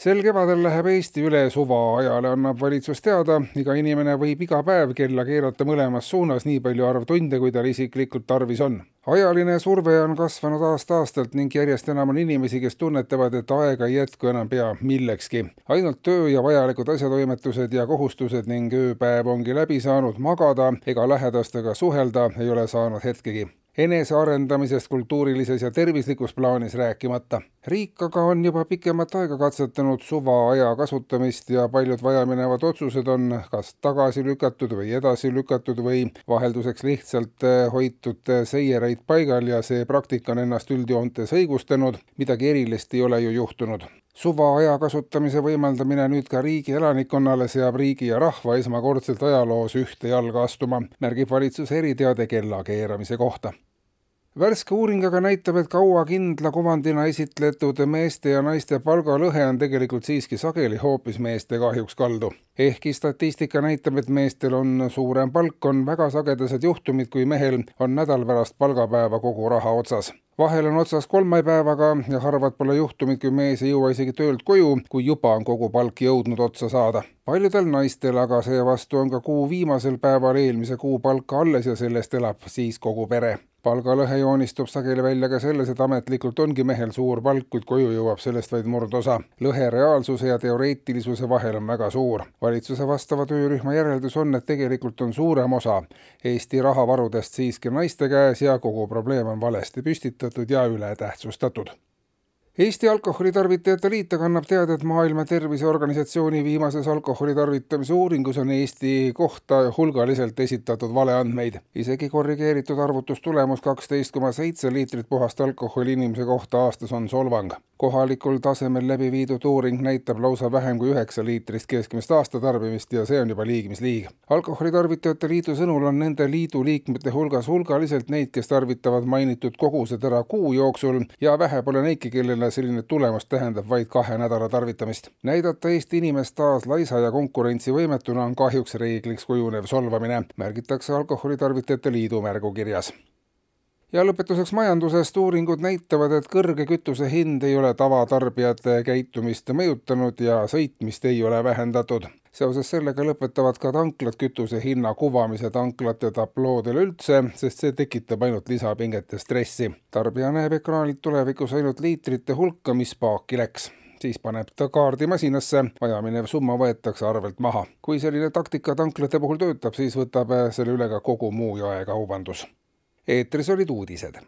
sel kevadel läheb Eesti üle suvaajale, annab valitsus teada, iga inimene võib iga päev kella keerata mõlemas suunas nii palju arv tunde, kui tal isiklikult tarvis on. ajaline surve on kasvanud aasta-aastalt ning järjest enam on inimesi, kes tunnetavad, et aega ei jätku enam pea millekski. ainult töö ja vajalikud asjatoimetused ja kohustused ning ööpäev ongi läbi saanud, magada ega lähedastega suhelda ei ole saanud hetkegi enesearendamisest kultuurilises ja tervislikus plaanis rääkimata. Riik aga on juba pikemat aega katsetanud suvaaja kasutamist ja paljud vajaminevad otsused on kas tagasi lükatud või edasi lükatud või vahelduseks lihtsalt eh, hoitud seiereid paigal ja see praktika on ennast üldjoontes õigustanud, midagi erilist ei ole ju juhtunud. Suvaaja kasutamise võimaldamine nüüd ka riigi elanikkonnale seab riigi ja rahva esmakordselt ajaloos ühte jalga astuma, märgib valitsuse eriteade kella keeramise kohta värske uuring aga näitab, et kauakindla kuvandina esitletud meeste ja naiste palgalõhe on tegelikult siiski sageli hoopis meeste kahjuks kaldu. ehkki statistika näitab, et meestel on suurem palk, on väga sagedased juhtumid, kui mehel on nädal pärast palgapäeva kogu raha otsas vahel on otsas kolmapäevaga ja harvad pole juhtumid, kui mees ei jõua isegi töölt koju, kui juba on kogu palk jõudnud otsa saada. paljudel naistel aga seevastu on ka kuu viimasel päeval eelmise kuu palka alles ja sellest elab siis kogu pere palgalõhe joonistub sageli välja ka selles, et ametlikult ongi mehel suur palk, kuid koju jõuab sellest vaid murdosa. lõhe reaalsuse ja teoreetilisuse vahel on väga suur. valitsuse vastava töörühma järeldus on, et tegelikult on suurem osa Eesti rahavarudest siiski naiste käes ja kogu probleem on valesti püstitatud ja ületähtsustatud Eesti Alkoholitarvitajate Liit aga annab teada, et Maailma Terviseorganisatsiooni viimases alkoholi tarvitamise uuringus on Eesti kohta hulgaliselt esitatud valeandmeid. isegi korrigeeritud arvutustulemus kaksteist koma seitse liitrit puhast alkoholi inimese kohta aastas on solvang. Kohalikul tasemel läbi viidud uuring näitab lausa vähem kui üheksa liitrist keskmist aastatarbimist ja see on juba liig mis liig. alkoholitarvitajate liidu sõnul on nende liidu liikmete hulgas hulgaliselt neid, kes tarvitavad mainitud kogused ära kuu jooksul ja vähe pole neidki, kellele selline tulemus tähendab vaid kahe nädala tarvitamist. näidata Eesti inimest taas laisa ja konkurentsivõimetuna on kahjuks reegliks kujunev solvamine, märgitakse Alkoholitarvitajate Liidu märgukirjas ja lõpetuseks majandusest. uuringud näitavad, et kõrge kütuse hind ei ole tavatarbijate käitumist mõjutanud ja sõitmist ei ole vähendatud. seoses sellega lõpetavad ka tanklad kütuse hinna kuvamise tanklate tabloodel üldse, sest see tekitab ainult lisapinget ja stressi. tarbija näeb ekraanilt tulevikus ainult liitrite hulka, mis paaki läks siis paneb ta kaardi masinasse, vajaminev summa võetakse arvelt maha. kui selline taktika tanklate puhul töötab, siis võtab selle üle ka kogu muu jaekaubandus eetris olid uudised